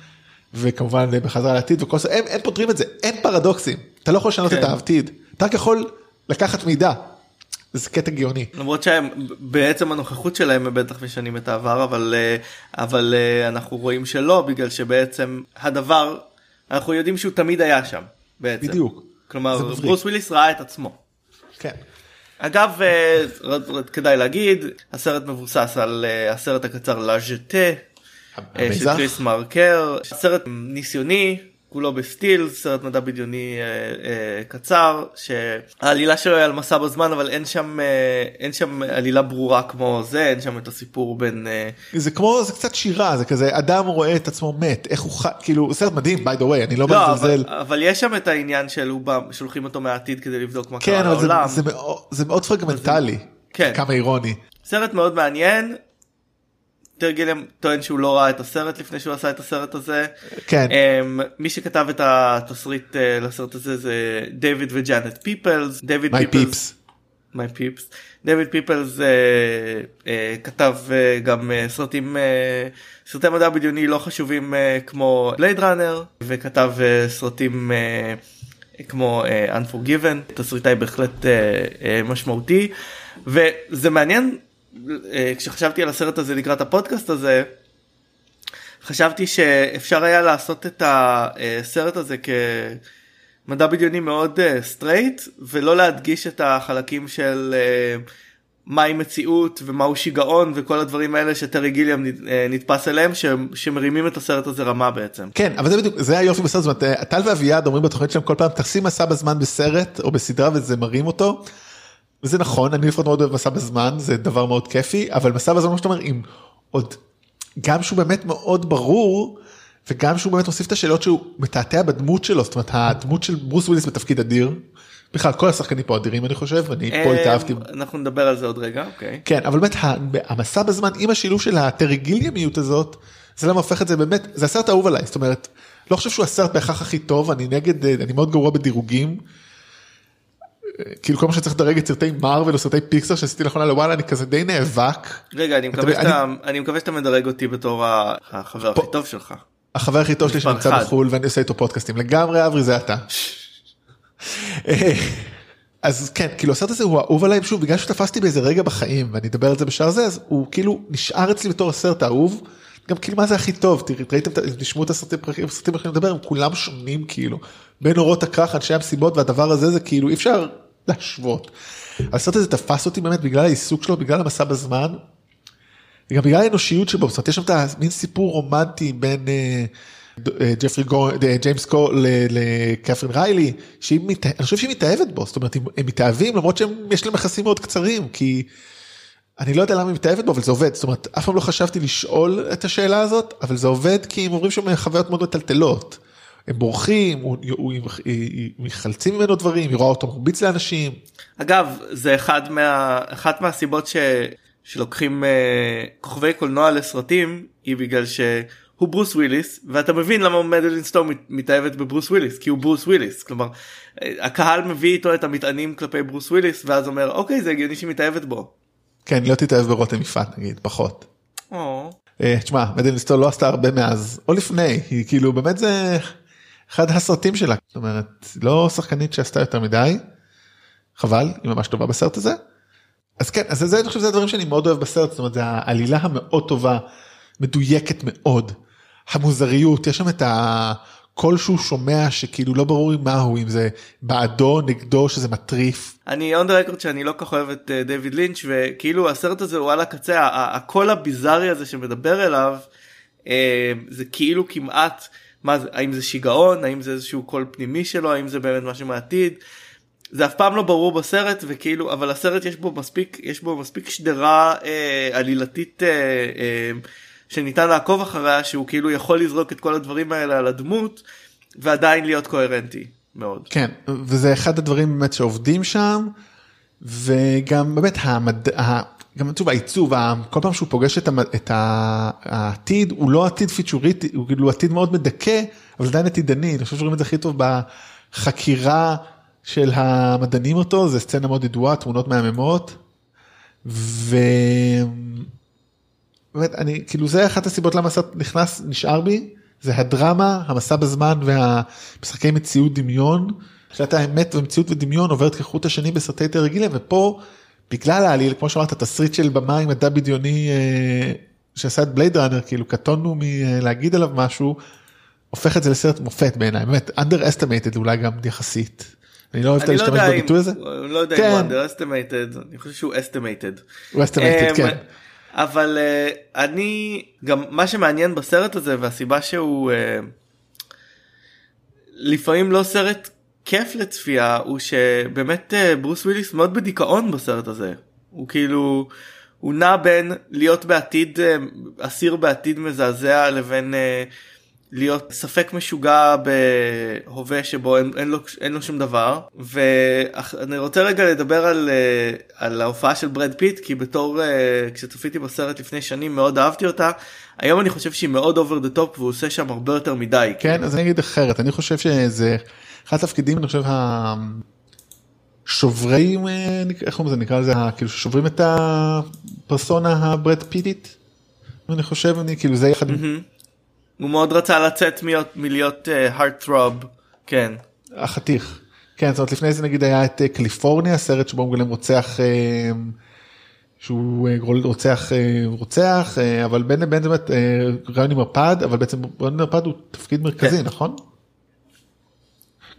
וכמובן בחזרה לעתיד וכל זה הם, הם פותרים את זה אין פרדוקסים אתה לא יכול לשנות כן. את העתיד אתה רק יכול לקחת מידע. זה קטע גאוני. למרות שהם בעצם הנוכחות שלהם הם בטח משנים את העבר אבל אבל אנחנו רואים שלא בגלל שבעצם הדבר אנחנו יודעים שהוא תמיד היה שם בעצם. בדיוק. כלומר ברוס וויליס ראה את עצמו. כן. אגב כדאי להגיד הסרט מבוסס על הסרט הקצר La Jetée של קריס מרקר. סרט ניסיוני כולו בסטיל סרט מדע בדיוני אה, אה, קצר שהעלילה שלו היא על מסע בזמן אבל אין שם אה, אין שם עלילה ברורה כמו זה אין שם את הסיפור בין אה, זה כמו זה קצת שירה זה כזה אדם רואה את עצמו מת איך הוא חי כאילו סרט מדהים by the way אני לא לא, מזלזל. אבל, אבל יש שם את העניין של בא שולחים אותו מהעתיד כדי לבדוק מה כן קרה אבל זה, לעולם. זה, מאוד, זה מאוד פרגמנטלי כן. כמה אירוני. סרט מאוד מעניין. טרי גיליאם טוען שהוא לא ראה את הסרט לפני שהוא עשה את הסרט הזה. כן אמ, מי שכתב את התסריט אה, לסרט הזה זה דייוויד וג'אנט פיפלס. דייוויד מי פיפס. מי פיפס. דייוויד פיפלס uh, uh, כתב uh, גם uh, סרטים uh, סרטי מדע בדיוני לא חשובים uh, כמו בלייד ראנר וכתב uh, סרטים uh, כמו uh, Unforgiven תסריטאי בהחלט uh, uh, משמעותי וזה מעניין כשחשבתי על הסרט הזה לקראת הפודקאסט הזה חשבתי שאפשר היה לעשות את הסרט הזה כמדע בדיוני מאוד straight ולא להדגיש את החלקים של אה, מהי מציאות ומהו שיגעון וכל הדברים האלה שטרי גיליאם אה, נתפס אליהם שמרימים את הסרט הזה רמה בעצם. כן אבל זה בדיוק זה היופי בסרט זאת אומרת טל ואביעד אומרים בתוכנית שלהם כל פעם תשים מסע בזמן בסרט או בסדרה וזה מרים אותו. וזה נכון אני לפחות מאוד אוהב מסע בזמן זה דבר מאוד כיפי אבל מסע בזמן כמו שאתה אומר עם עוד גם שהוא באמת מאוד ברור וגם שהוא באמת מוסיף את השאלות שהוא מתעתע בדמות שלו זאת אומרת הדמות של ברוס וויליס בתפקיד אדיר. בכלל כל השחקנים פה אדירים אני חושב אני פה אה, התאהבתי. אנחנו נדבר על זה עוד רגע אוקיי. כן אבל באמת המסע בזמן עם השילוב של הטריגיליאמיות הזאת זה למה הופך את זה באמת זה הסרט האהוב עליי זאת אומרת לא חושב שהוא הסרט בהכרח הכי טוב אני נגד אה, אני מאוד גרוע בדירוגים. כאילו כל מה שצריך לדרג את סרטי מארוול או סרטי פיקסר שעשיתי לאחרונה לוואלה אני כזה די נאבק. רגע אני מקווה אתה- שאתה אני מקווה שאתה מדרג אותי בתור החבר הכי טוב שלך. החבר הכי טוב שלי שנמצא אחד. בחו"ל ואני עושה איתו פודקאסטים לגמרי אברי זה אתה. אה, אז כן כאילו הסרט הזה הוא אהוב עליי שוב בגלל שתפסתי באיזה רגע בחיים ואני אדבר על זה בשאר זה אז הוא כאילו נשאר אצלי בתור הסרט האהוב. גם כאילו מה זה הכי טוב תראי ראיתם תשמעו את הסרטים הסרטים שאני מדבר הם כולם שונים כאילו בין אורות הכרך אנשי המסיבות והדבר הזה זה כאילו אי אפשר להשוות. הסרט הזה תפס אותי באמת בגלל העיסוק שלו בגלל המסע בזמן וגם בגלל האנושיות שבו, זאת אומרת יש שם את המין סיפור רומנטי בין אה, אה, ג'פרי גו, אה, ג'יימס קו לקפרין ריילי, שהיא, מת- אני חושב שהיא מתאהבת בו, זאת אומרת הם מתאהבים למרות שיש להם יחסים מאוד קצרים, כי אני לא יודע למה היא מתאהבת בו אבל זה עובד, זאת אומרת אף פעם לא חשבתי לשאול את השאלה הזאת, אבל זה עובד כי הם אומרים שם חוויות מאוד מטלטלות. הם בורחים, הוא, מחלצים ממנו דברים, היא רואה אותו מרביץ לאנשים. אגב זה אחד מה אחת מהסיבות ש... שלוקחים אה, כוכבי קולנוע לסרטים היא בגלל שהוא ברוס וויליס ואתה מבין למה מדלין סטואו מת- מתאהבת בברוס וויליס כי הוא ברוס וויליס כלומר אה, הקהל מביא איתו את המטענים כלפי ברוס וויליס ואז אומר אוקיי זה הגיוני שהיא מתאהבת בו. כן, לא תתאהב ברותם יפעת נגיד, פחות. או, אה, תשמע, מדלין סטול לא עשתה הרבה מאז, או לפני, היא כאילו באמת זה אחד הסרטים שלה, זאת אומרת, לא שחקנית שעשתה יותר מדי, חבל, היא ממש טובה בסרט הזה. אז כן, אז זה אני חושב שזה הדברים שאני מאוד אוהב בסרט, זאת אומרת, זה העלילה המאוד טובה, מדויקת מאוד, המוזריות, יש שם את הקול שהוא שומע שכאילו לא ברור מה הוא, אם זה בעדו, נגדו, שזה מטריף. אני on the record שאני לא כל כך אוהב את אה, דיוויד לינץ' וכאילו הסרט הזה הוא על הקצה הקול הביזארי הזה שמדבר אליו אה, זה כאילו כמעט מה זה האם זה שיגעון האם זה איזשהו קול פנימי שלו האם זה באמת משהו מהעתיד. זה אף פעם לא ברור בסרט וכאילו אבל הסרט יש בו מספיק יש בו מספיק שדרה אה, עלילתית אה, אה, שניתן לעקוב אחריה שהוא כאילו יכול לזרוק את כל הדברים האלה על הדמות ועדיין להיות קוהרנטי מאוד. כן, וזה אחד הדברים באמת שעובדים שם, וגם באמת המד... גם שוב העיצוב, כל פעם שהוא פוגש את. העתיד, הוא לא עתיד פיצ'וריטי, הוא כאילו עתיד מאוד מדכא, אבל עדיין עתידני, אני חושב שרואים את זה הכי טוב בחקירה של המדענים אותו, זה סצנה מאוד ידועה, תמונות מהממות, ו... באמת, אני, כאילו זה אחת הסיבות למה הסרט נכנס, נשאר בי, זה הדרמה, המסע בזמן והמשחקי מציאות דמיון, שאתה האמת ומציאות ודמיון עוברת כחוט השני בסרטי יותר רגילים, ופה בגלל העליל, כמו שאמרת, תסריט של במה עם מדע בדיוני אה, שעשה את בלייד ראנר, כאילו קטונו מלהגיד עליו משהו, הופך את זה לסרט מופת בעיניי, באמת, underestimated אולי גם יחסית. אני לא אוהב לא להשתמש בביטוי הזה. אני לא יודע כן. אם הוא underestimated אני חושב שהוא estimated. הוא estimated, אמ, כן. אבל אה, אני גם מה שמעניין בסרט הזה והסיבה שהוא אה, לפעמים לא סרט כיף לצפייה הוא שבאמת אה, ברוס וויליס מאוד בדיכאון בסרט הזה. הוא כאילו הוא נע בין להיות בעתיד אה, אסיר בעתיד מזעזע לבין אה, להיות ספק משוגע בהווה שבו אין, אין, לו, אין לו שום דבר. ואני רוצה רגע לדבר על, על ההופעה של ברד פיט כי בתור כשצפיתי בסרט לפני שנים מאוד אהבתי אותה. היום אני חושב שהיא מאוד over the top והוא עושה שם הרבה יותר מדי. כן אז אני אגיד אחרת. אני חושב שזה אחד התפקידים אני חושב השוברים איך קוראים לזה נקרא לזה כאילו שוברים את הפרסונה הברד פיטית. אני חושב אני כאילו זה יחד. הוא מאוד רצה לצאת מלהיות הארט טרוב כן. החתיך. כן זאת אומרת לפני זה נגיד היה את קליפורניה סרט שבו מגלם רוצח שהוא רוצח רוצח אבל בין לבין זה באמת ראיון עם הערפד אבל בעצם ראיון עם הערפד הוא תפקיד מרכזי כן. נכון?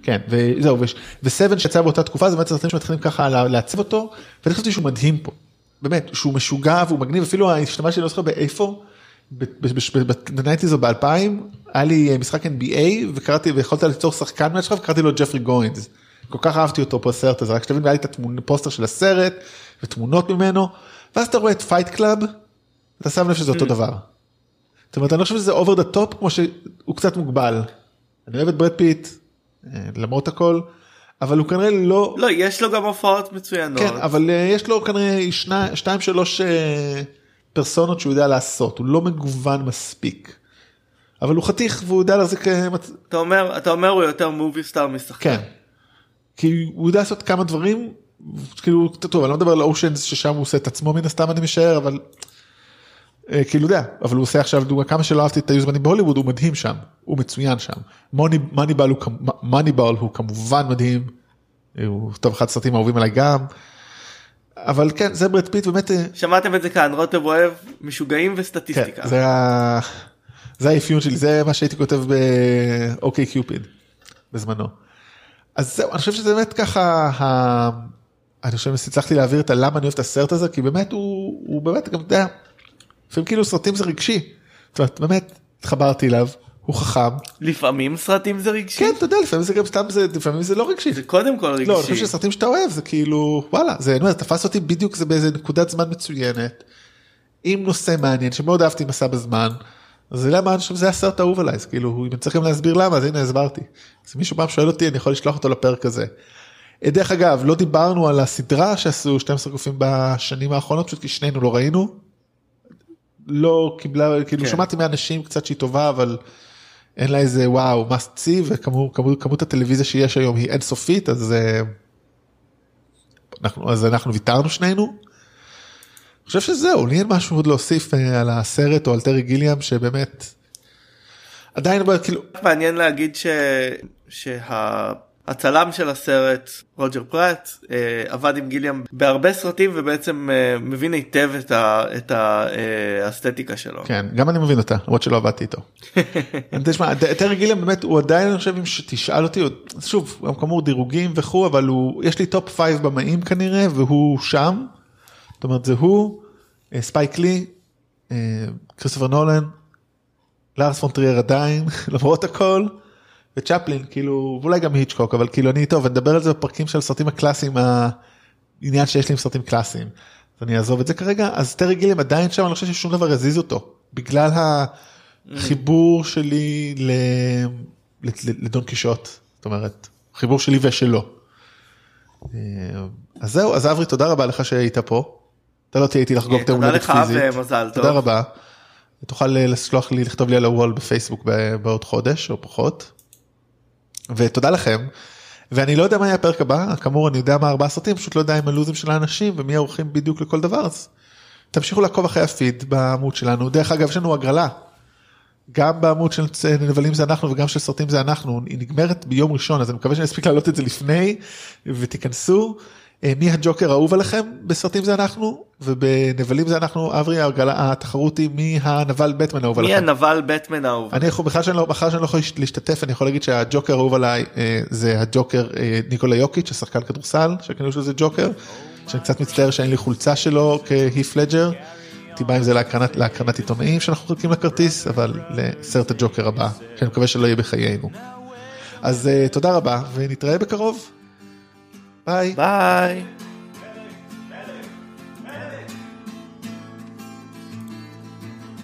כן וזהו ו Seven שיצא באותה תקופה זה באמת סרטים שמתחילים ככה לעצב אותו ואני חשבתי שהוא מדהים פה. באמת שהוא משוגע והוא מגניב אפילו השתמשתי לא זוכר באיפה. ב nineties או באלפיים היה לי משחק NBA וקראתי ויכולת ליצור שחקן משלך וקראתי לו ג'פרי גוינס. כל כך אהבתי אותו פה בסרט הזה רק שתבין היה לי את הפוסטר של הסרט ותמונות ממנו ואז אתה רואה את Fight Club אתה שם לב שזה אותו דבר. זאת אומרת אני לא חושב שזה over the top כמו שהוא קצת מוגבל. אני אוהב את ברד פיט למרות הכל אבל הוא כנראה לא לא יש לו גם הופעות מצוינות כן אבל יש לו כנראה שני, שתיים שלוש פרסונות שהוא יודע לעשות הוא לא מגוון מספיק. אבל הוא חתיך והוא יודע להחזיק אתה אומר אתה אומר הוא יותר movie star משחקן. כן. כי הוא יודע לעשות כמה דברים כאילו טוב אני לא מדבר על Ocean's ששם הוא עושה את עצמו מן הסתם אני משער אבל כאילו יודע אבל הוא עושה עכשיו כמה שלא אהבתי את היו זמנים בהוליווד הוא מדהים שם הוא מצוין שם Moneyball הוא הוא כמובן מדהים. הוא טוב אחד הסרטים האהובים עליי גם. אבל כן זה ברד פיט באמת שמעתם את זה כאן רותם אוהב משוגעים וסטטיסטיקה. כן, זה, ה... זה האפיון שלי זה מה שהייתי כותב באוקיי קיופיד בזמנו. אז זהו אני חושב שזה באמת ככה. ה... אני חושב שהצלחתי להעביר את הלמה אני אוהב את הסרט הזה כי באמת הוא, הוא באמת גם יודע. לפעמים כאילו סרטים זה רגשי. זאת אומרת באמת התחברתי אליו הוא חכם. לפעמים סרטים זה רגשי? כן אתה יודע לפעמים זה גם סתם זה לפעמים זה לא רגשי. זה קודם כל רגשי. לא אני חושב שסרטים שאתה אוהב זה כאילו וואלה זה אומר, תפס אותי בדיוק זה באיזה נקודת זמן מצוינת. עם נושא מעניין שמאוד אהבתי מסע בזמן. אז למה אני חושב שזה הסרט האהוב עליי אז כאילו אם צריך גם להסביר למה אז הנה הסברתי. אז מישהו פעם שואל אותי אני יכול לשלוח אותו לפרק הזה. דרך אגב לא דיברנו על הסדרה שעשו 12 גופים בשנים האחרונות פשוט כי שנינו לא ראינו. לא קיבלה כאילו כן. שמעתי מאנשים קצת שהיא טובה אבל אין לה איזה וואו must see וכמות כמות, כמות הטלוויזיה שיש היום היא אינסופית אז אנחנו אז אנחנו ויתרנו שנינו. אני חושב שזהו לי אין משהו עוד להוסיף על הסרט או על טרי גיליאם שבאמת. עדיין כאילו מעניין להגיד ש... שה... הצלם של הסרט רוג'ר פרט אה, עבד עם גיליאם בהרבה סרטים ובעצם אה, מבין היטב את, ה, את האסתטיקה שלו. כן גם אני מבין אותה למרות שלא עבדתי איתו. תשמע טרי גיליאם באמת הוא עדיין אני חושב אם תשאל אותי שוב גם כאמור דירוגים וכו' אבל הוא יש לי top five במאים כנראה והוא שם. זאת אומרת זה הוא אה, ספייק לי אה, כריסטופר נולן לארס פון טרייר עדיין למרות הכל. וצ'פלין כאילו ואולי גם היצ'קוק אבל כאילו אני טוב נדבר על זה בפרקים של הסרטים הקלאסיים העניין שיש לי עם סרטים קלאסיים. אז אני אעזוב את זה כרגע אז טרי גיליאם עדיין שם אני לא חושב ששום דבר יזיז אותו בגלל החיבור שלי לדון קישוט זאת אומרת חיבור שלי ושלו. אז זהו אז אברי תודה רבה לך שהיית פה. אתה לא תהיה איתי לחגוג את ההולדת פיזית. תודה לך תודה רבה. תוכל לסלוח לי לכתוב לי על הוול בפייסבוק בעוד חודש או פחות. ותודה לכם. ואני לא יודע מה יהיה הפרק הבא כאמור אני יודע מה ארבעה סרטים פשוט לא יודע אם הלוזים של האנשים ומי האורחים בדיוק לכל דבר אז תמשיכו לעקוב אחרי הפיד בעמוד שלנו דרך אגב יש לנו הגרלה. גם בעמוד של נבלים זה אנחנו וגם של סרטים זה אנחנו היא נגמרת ביום ראשון אז אני מקווה שאני אספיק להעלות את זה לפני ותיכנסו מי הג'וקר האהוב עליכם בסרטים זה אנחנו ובנבלים זה אנחנו אברי התחרות היא מי הנבל בטמן האהוב עליכם. מי הנבל בטמן האהוב. אני יכול בכלל שאני לא בכלל שאני לא יכול להשתתף אני יכול להגיד שהג'וקר האהוב עליי אה, זה הג'וקר אה, ניקולה יוקיץ' השחקן כדורסל שכנראה שזה ג'וקר שאני קצת מצטער שאין לי חולצה שלו כהיף לג'ר. הייתי בא עם זה להקרנת, להקרנת עיתונאים שאנחנו מחכים לכרטיס אבל לסרט הג'וקר הבא שאני מקווה שלא יהיה בחיינו. אז uh, תודה רבה ונתראה בקרוב. ביי. ביי.